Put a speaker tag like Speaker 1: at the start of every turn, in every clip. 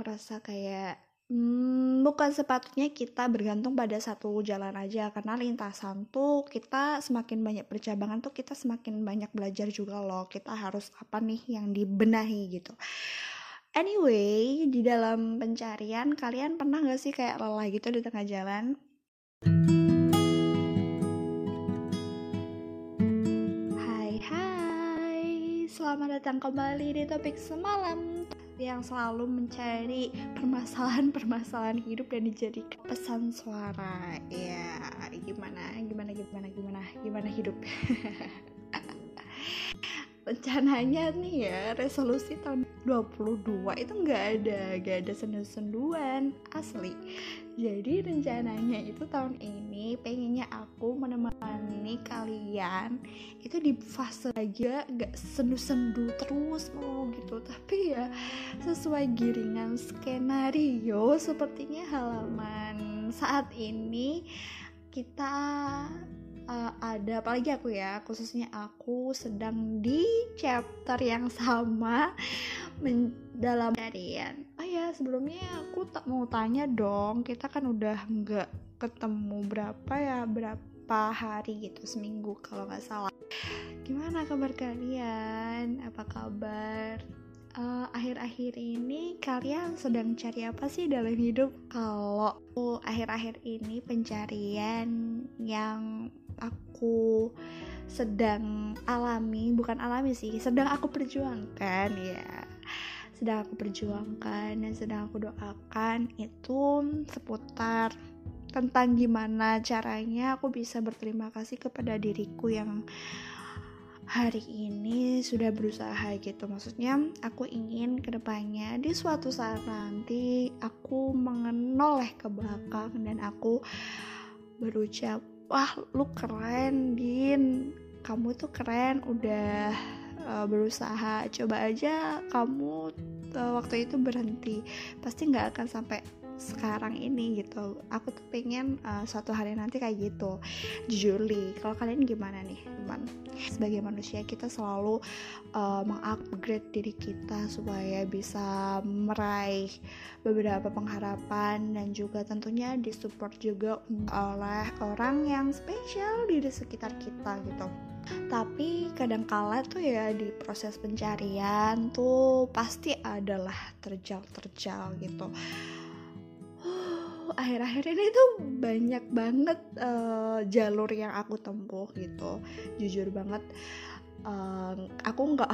Speaker 1: ngerasa kayak hmm, bukan sepatutnya kita bergantung pada satu jalan aja karena lintasan tuh kita semakin banyak percabangan tuh kita semakin banyak belajar juga loh kita harus apa nih yang dibenahi gitu. Anyway di dalam pencarian kalian pernah gak sih kayak lelah gitu di tengah jalan? Hai hai. Selamat datang kembali di topik semalam yang selalu mencari permasalahan-permasalahan hidup dan dijadikan pesan suara. Ya, gimana? Gimana gimana gimana gimana hidup. rencananya nih ya resolusi tahun 22 itu nggak ada nggak ada sendu-senduan asli. Jadi rencananya itu tahun ini pengennya aku menemani kalian itu di fase aja nggak sendu-sendu terus mau gitu. Tapi ya sesuai giringan skenario sepertinya halaman saat ini kita uh, ada apalagi aku ya khususnya aku sedang di chapter yang sama dalam harian oh ya sebelumnya aku tak mau tanya dong kita kan udah nggak ketemu berapa ya berapa hari gitu seminggu kalau nggak salah gimana kabar kalian apa kabar uh, akhir-akhir ini kalian sedang cari apa sih dalam hidup? Kalau akhir-akhir ini pencarian yang aku sedang alami, bukan alami sih, sedang aku perjuangkan ya. Sedang aku perjuangkan dan sedang aku doakan itu seputar tentang gimana caranya aku bisa berterima kasih kepada diriku yang hari ini sudah berusaha gitu. Maksudnya aku ingin ke depannya di suatu saat nanti aku mengenoleh ke belakang dan aku berucap wah lu keren din. Kamu tuh keren udah uh, berusaha. Coba aja kamu uh, waktu itu berhenti. Pasti nggak akan sampai sekarang ini gitu. Aku tuh pengen uh, suatu hari nanti kayak gitu. Juli kalau kalian gimana nih teman? Sebagai manusia kita selalu uh, mengupgrade diri kita supaya bisa meraih beberapa pengharapan dan juga tentunya disupport juga oleh orang yang spesial di sekitar kita gitu tapi kadang-kala tuh ya di proses pencarian tuh pasti adalah terjal-terjal gitu. Akhir-akhir ini tuh banyak banget uh, jalur yang aku tempuh gitu. Jujur banget uh, aku nggak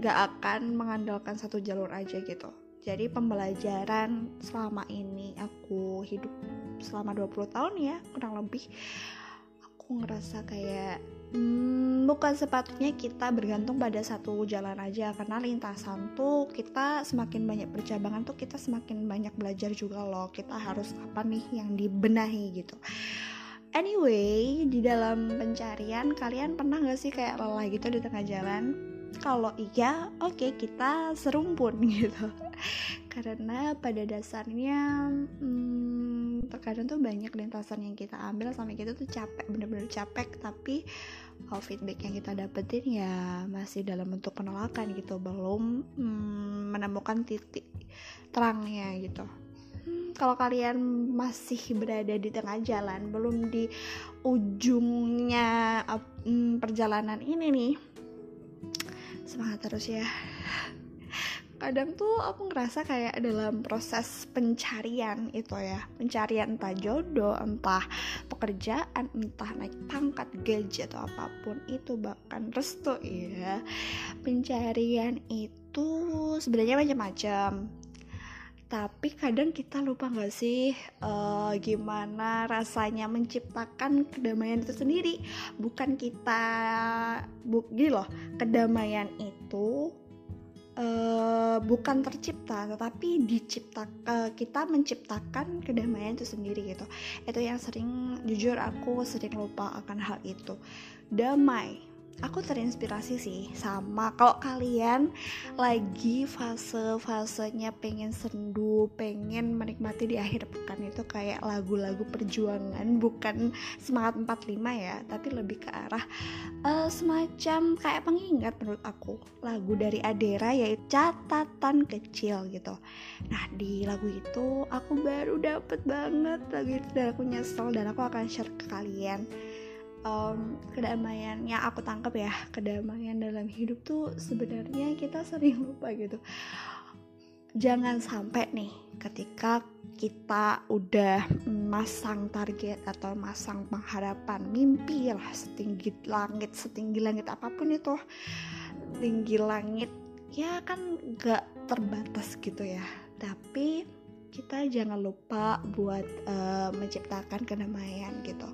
Speaker 1: nggak akan mengandalkan satu jalur aja gitu. Jadi pembelajaran selama ini aku hidup selama 20 tahun ya kurang lebih aku ngerasa kayak hmm, bukan sepatutnya kita bergantung pada satu jalan aja karena lintasan tuh kita semakin banyak percabangan tuh kita semakin banyak belajar juga loh kita harus apa nih yang dibenahi gitu. Anyway di dalam pencarian kalian pernah gak sih kayak lelah gitu di tengah jalan kalau iya oke okay, kita serumpun gitu. Karena pada dasarnya hmm, terkadang tuh banyak lintasan yang kita ambil sampai kita tuh capek bener-bener capek. Tapi oh, feedback yang kita dapetin ya masih dalam bentuk penolakan gitu. Belum hmm, menemukan titik terangnya gitu. Hmm, kalau kalian masih berada di tengah jalan belum di ujungnya um, perjalanan ini nih semangat terus ya. Kadang tuh aku ngerasa kayak dalam proses pencarian itu ya. Pencarian entah jodoh entah pekerjaan entah naik pangkat gaji atau apa pun itu bahkan restu ya. Pencarian itu sebenarnya macam-macam tapi kadang kita lupa nggak sih uh, gimana rasanya menciptakan kedamaian itu sendiri? Bukan kita bu gini loh kedamaian itu uh, bukan tercipta tetapi dicipta uh, kita menciptakan kedamaian itu sendiri gitu. Itu yang sering jujur aku sering lupa akan hal itu. Damai aku terinspirasi sih sama kalau kalian lagi fase-fasenya pengen sendu, pengen menikmati di akhir pekan itu kayak lagu-lagu perjuangan bukan semangat 45 ya, tapi lebih ke arah uh, semacam kayak pengingat menurut aku. Lagu dari Adera yaitu catatan kecil gitu. Nah, di lagu itu aku baru dapet banget lagu itu dan aku nyesel dan aku akan share ke kalian um, kedamaian yang aku tangkap ya kedamaian dalam hidup tuh sebenarnya kita sering lupa gitu. Jangan sampai nih ketika kita udah masang target atau masang pengharapan mimpi lah setinggi langit setinggi langit apa pun itu tinggi langit ya kan gak terbatas gitu ya. Tapi kita jangan lupa buat uh, menciptakan kedamaian gitu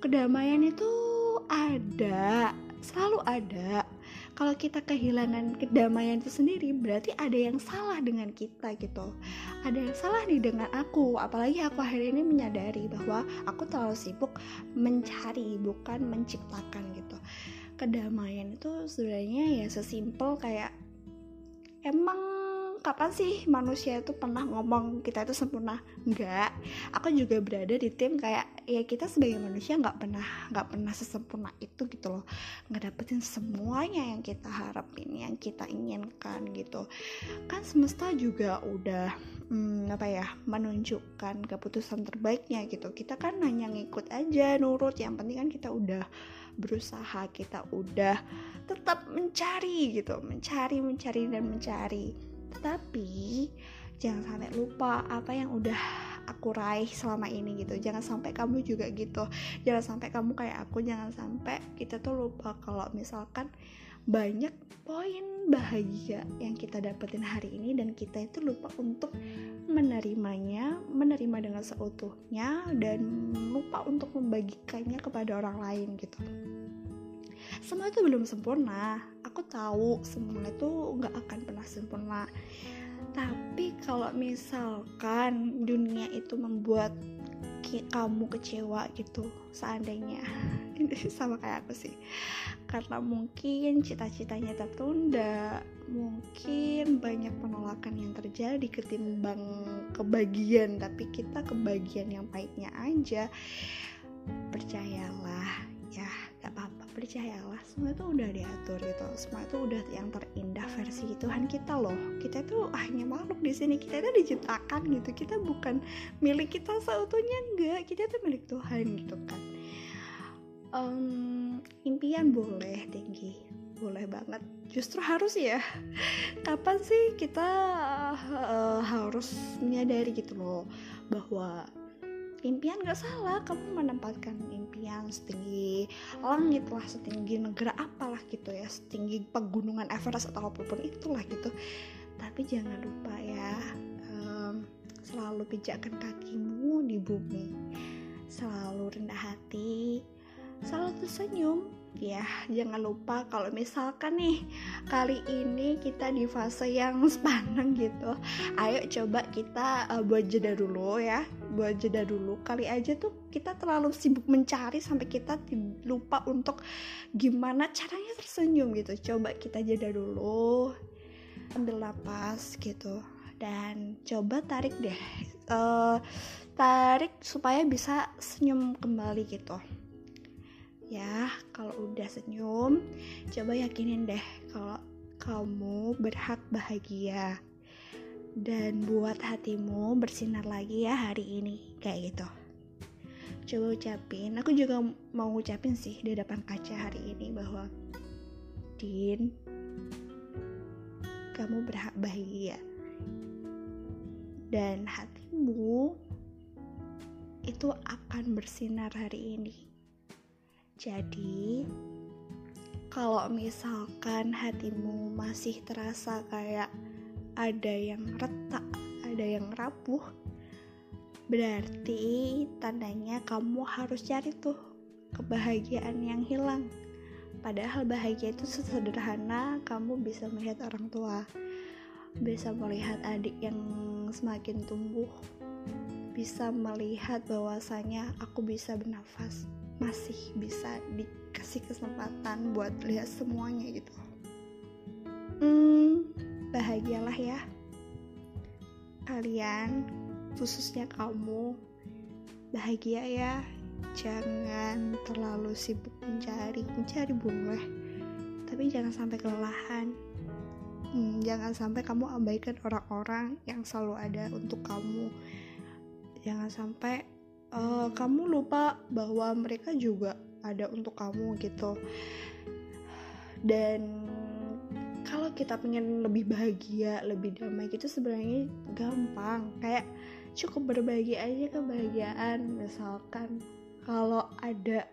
Speaker 1: kedamaian itu ada selalu ada. Kalau kita kehilangan kedamaian itu sendiri berarti ada yang salah dengan kita gitu. Ada yang salah nih dengan aku. Apalagi aku hari ini menyadari bahwa aku terlalu sibuk mencari bukan menciptakan gitu. Kedamaian itu sebenarnya ya sesimpel kayak emang kapan sih manusia itu pernah ngomong kita itu sempurna? Enggak aku juga berada di tim kayak ya kita sebagai manusia nggak pernah nggak pernah sesempurna itu gitu loh. Nggak dapetin semuanya yang kita harapin yang kita inginkan gitu. Kan semesta juga udah hmm, apa ya menunjukkan keputusan terbaiknya gitu. Kita kan hanya ngikut aja nurut yang penting kan kita udah berusaha kita udah tetap mencari gitu. Mencari mencari dan mencari tapi jangan sampai lupa apa yang udah aku raih selama ini gitu. Jangan sampai kamu juga gitu. Jangan sampai kamu kayak aku jangan sampai kita tuh lupa kalau misalkan banyak poin bahagia yang kita dapetin hari ini dan kita itu lupa untuk menerimanya menerima dengan seutuhnya dan lupa untuk membagikannya kepada orang lain gitu semua itu belum sempurna. Aku tahu semua itu nggak akan pernah sempurna. Tapi kalau misalkan dunia itu membuat kamu kecewa gitu seandainya ini sama kayak aku sih. Karena mungkin cita-citanya tertunda mungkin banyak penolakan yang terjadi ketimbang kebagian tapi kita kebagian yang pahitnya aja percayalah ya gak apa-apa percayalah semua itu udah diatur gitu. Semua itu udah yang terindah versi Tuhan kita loh. Kita itu hanya makhluk di sini. Kita itu diciptakan gitu. Kita bukan milik kita seutuhnya enggak. Kita itu milik Tuhan gitu kan. Um, impian boleh tinggi. Boleh banget. Justru harus ya. Kapan sih kita uh, harus menyadari gitu loh bahwa impian gak salah kamu menempatkan impian setinggi langit lah setinggi negara apalah gitu ya setinggi pegunungan Everest atau apa pun itulah gitu. Tapi jangan lupa ya um, selalu pijakkan kakimu di bumi. Selalu rendah hati selalu tersenyum ya jangan lupa kalau misalkan nih kali ini kita di fase yang sepaneng gitu ayo coba kita uh, buat jeda dulu ya buat jeda dulu. Kali aja tuh kita terlalu sibuk mencari sampai kita lupa untuk gimana caranya tersenyum gitu. Coba kita jeda dulu ambil napas gitu dan coba tarik deh uh, tarik supaya bisa senyum kembali gitu ya kalau udah senyum coba yakinin deh kalau kamu berhak bahagia. Dan buat hatimu bersinar lagi ya hari ini kayak gitu. Coba ucapin aku juga mau ngucapin sih di depan kaca hari ini bahwa Din kamu berhak bahagia. Dan hatimu itu akan bersinar hari ini jadi kalau misalkan hatimu masih terasa kayak ada yang retak, ada yang rapuh, berarti tandanya kamu harus cari tuh kebahagiaan yang hilang. Padahal bahagia itu sesederhana kamu bisa melihat orang tua, bisa melihat adik yang semakin tumbuh, bisa melihat bahwasanya aku bisa bernafas, masih bisa di kasih kesempatan buat lihat semuanya gitu. Hmm bahagialah ya. Kalian khususnya kamu bahagia ya. Jangan terlalu sibuk mencari mencari boleh tapi jangan sampai kelelahan. Hmm, jangan sampai kamu abaikan orang-orang yang selalu ada untuk kamu. Jangan sampai uh, kamu lupa bahwa mereka juga ada untuk kamu gitu. Dan kalau kita pengen lebih bahagia lebih damai gitu sebenarnya gampang. Kayak cukup berbagi aja kebahagiaan. Misalkan kalau ada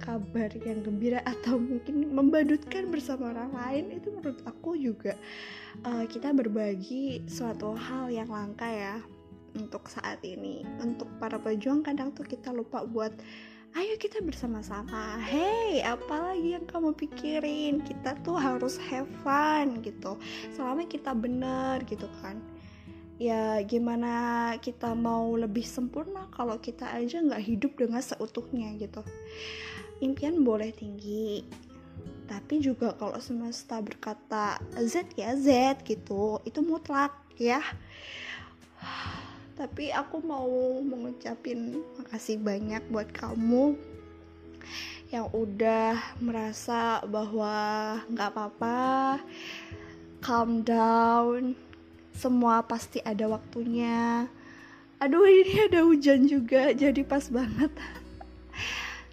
Speaker 1: kabar yang gembira atau mungkin membadutkan bersama orang lain itu menurut aku juga uh, kita berbagi suatu hal yang langka ya untuk saat ini. Untuk para pejuang kadang tuh kita lupa buat ayo kita bersama-sama. Hey apalagi yang kamu pikirin? Kita tuh harus have fun gitu. Selama kita benar gitu kan. Ya gimana kita mau lebih sempurna kalau kita aja nggak hidup dengan seutuhnya gitu. Impian boleh tinggi tapi juga kalau semesta berkata Z ya Z gitu itu mutlak ya tapi aku mau mengucapin makasih banyak buat kamu yang udah merasa bahwa nggak apa-apa calm down semua pasti ada waktunya aduh ini ada hujan juga jadi pas banget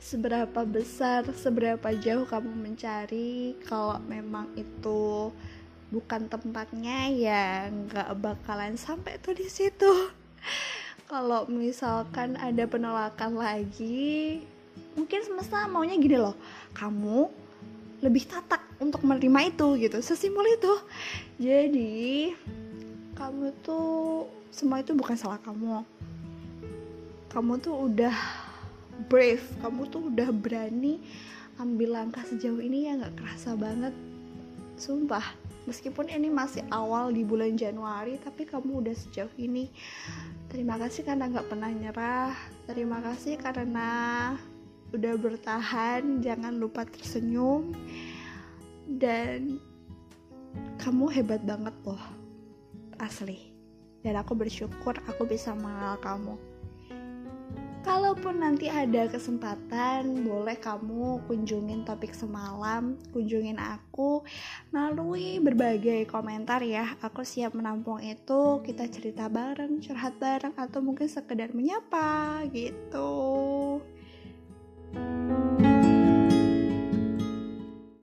Speaker 1: seberapa besar, seberapa jauh kamu mencari, kalau memang itu bukan tempatnya ya nggak bakalan sampai tuh di situ. Kalau misalkan ada penolakan lagi, mungkin semesta maunya gini loh, kamu lebih tatak untuk menerima itu gitu, sesimpel itu. Jadi kamu tuh semua itu bukan salah kamu. Kamu tuh udah brave kamu tuh udah berani ambil langkah sejauh ini ya nggak kerasa banget sumpah meskipun ini masih awal di bulan Januari tapi kamu udah sejauh ini. Terima kasih karena nggak pernah nyerah. Terima kasih karena udah bertahan. Jangan lupa tersenyum. Dan kamu hebat banget loh asli. Dan aku bersyukur aku bisa mengenal kamu Kalaupun nanti ada kesempatan, boleh kamu kunjungin topik semalam, kunjungin aku melalui berbagai komentar ya. Aku siap menampung itu, kita cerita bareng, curhat bareng, atau mungkin sekedar menyapa gitu.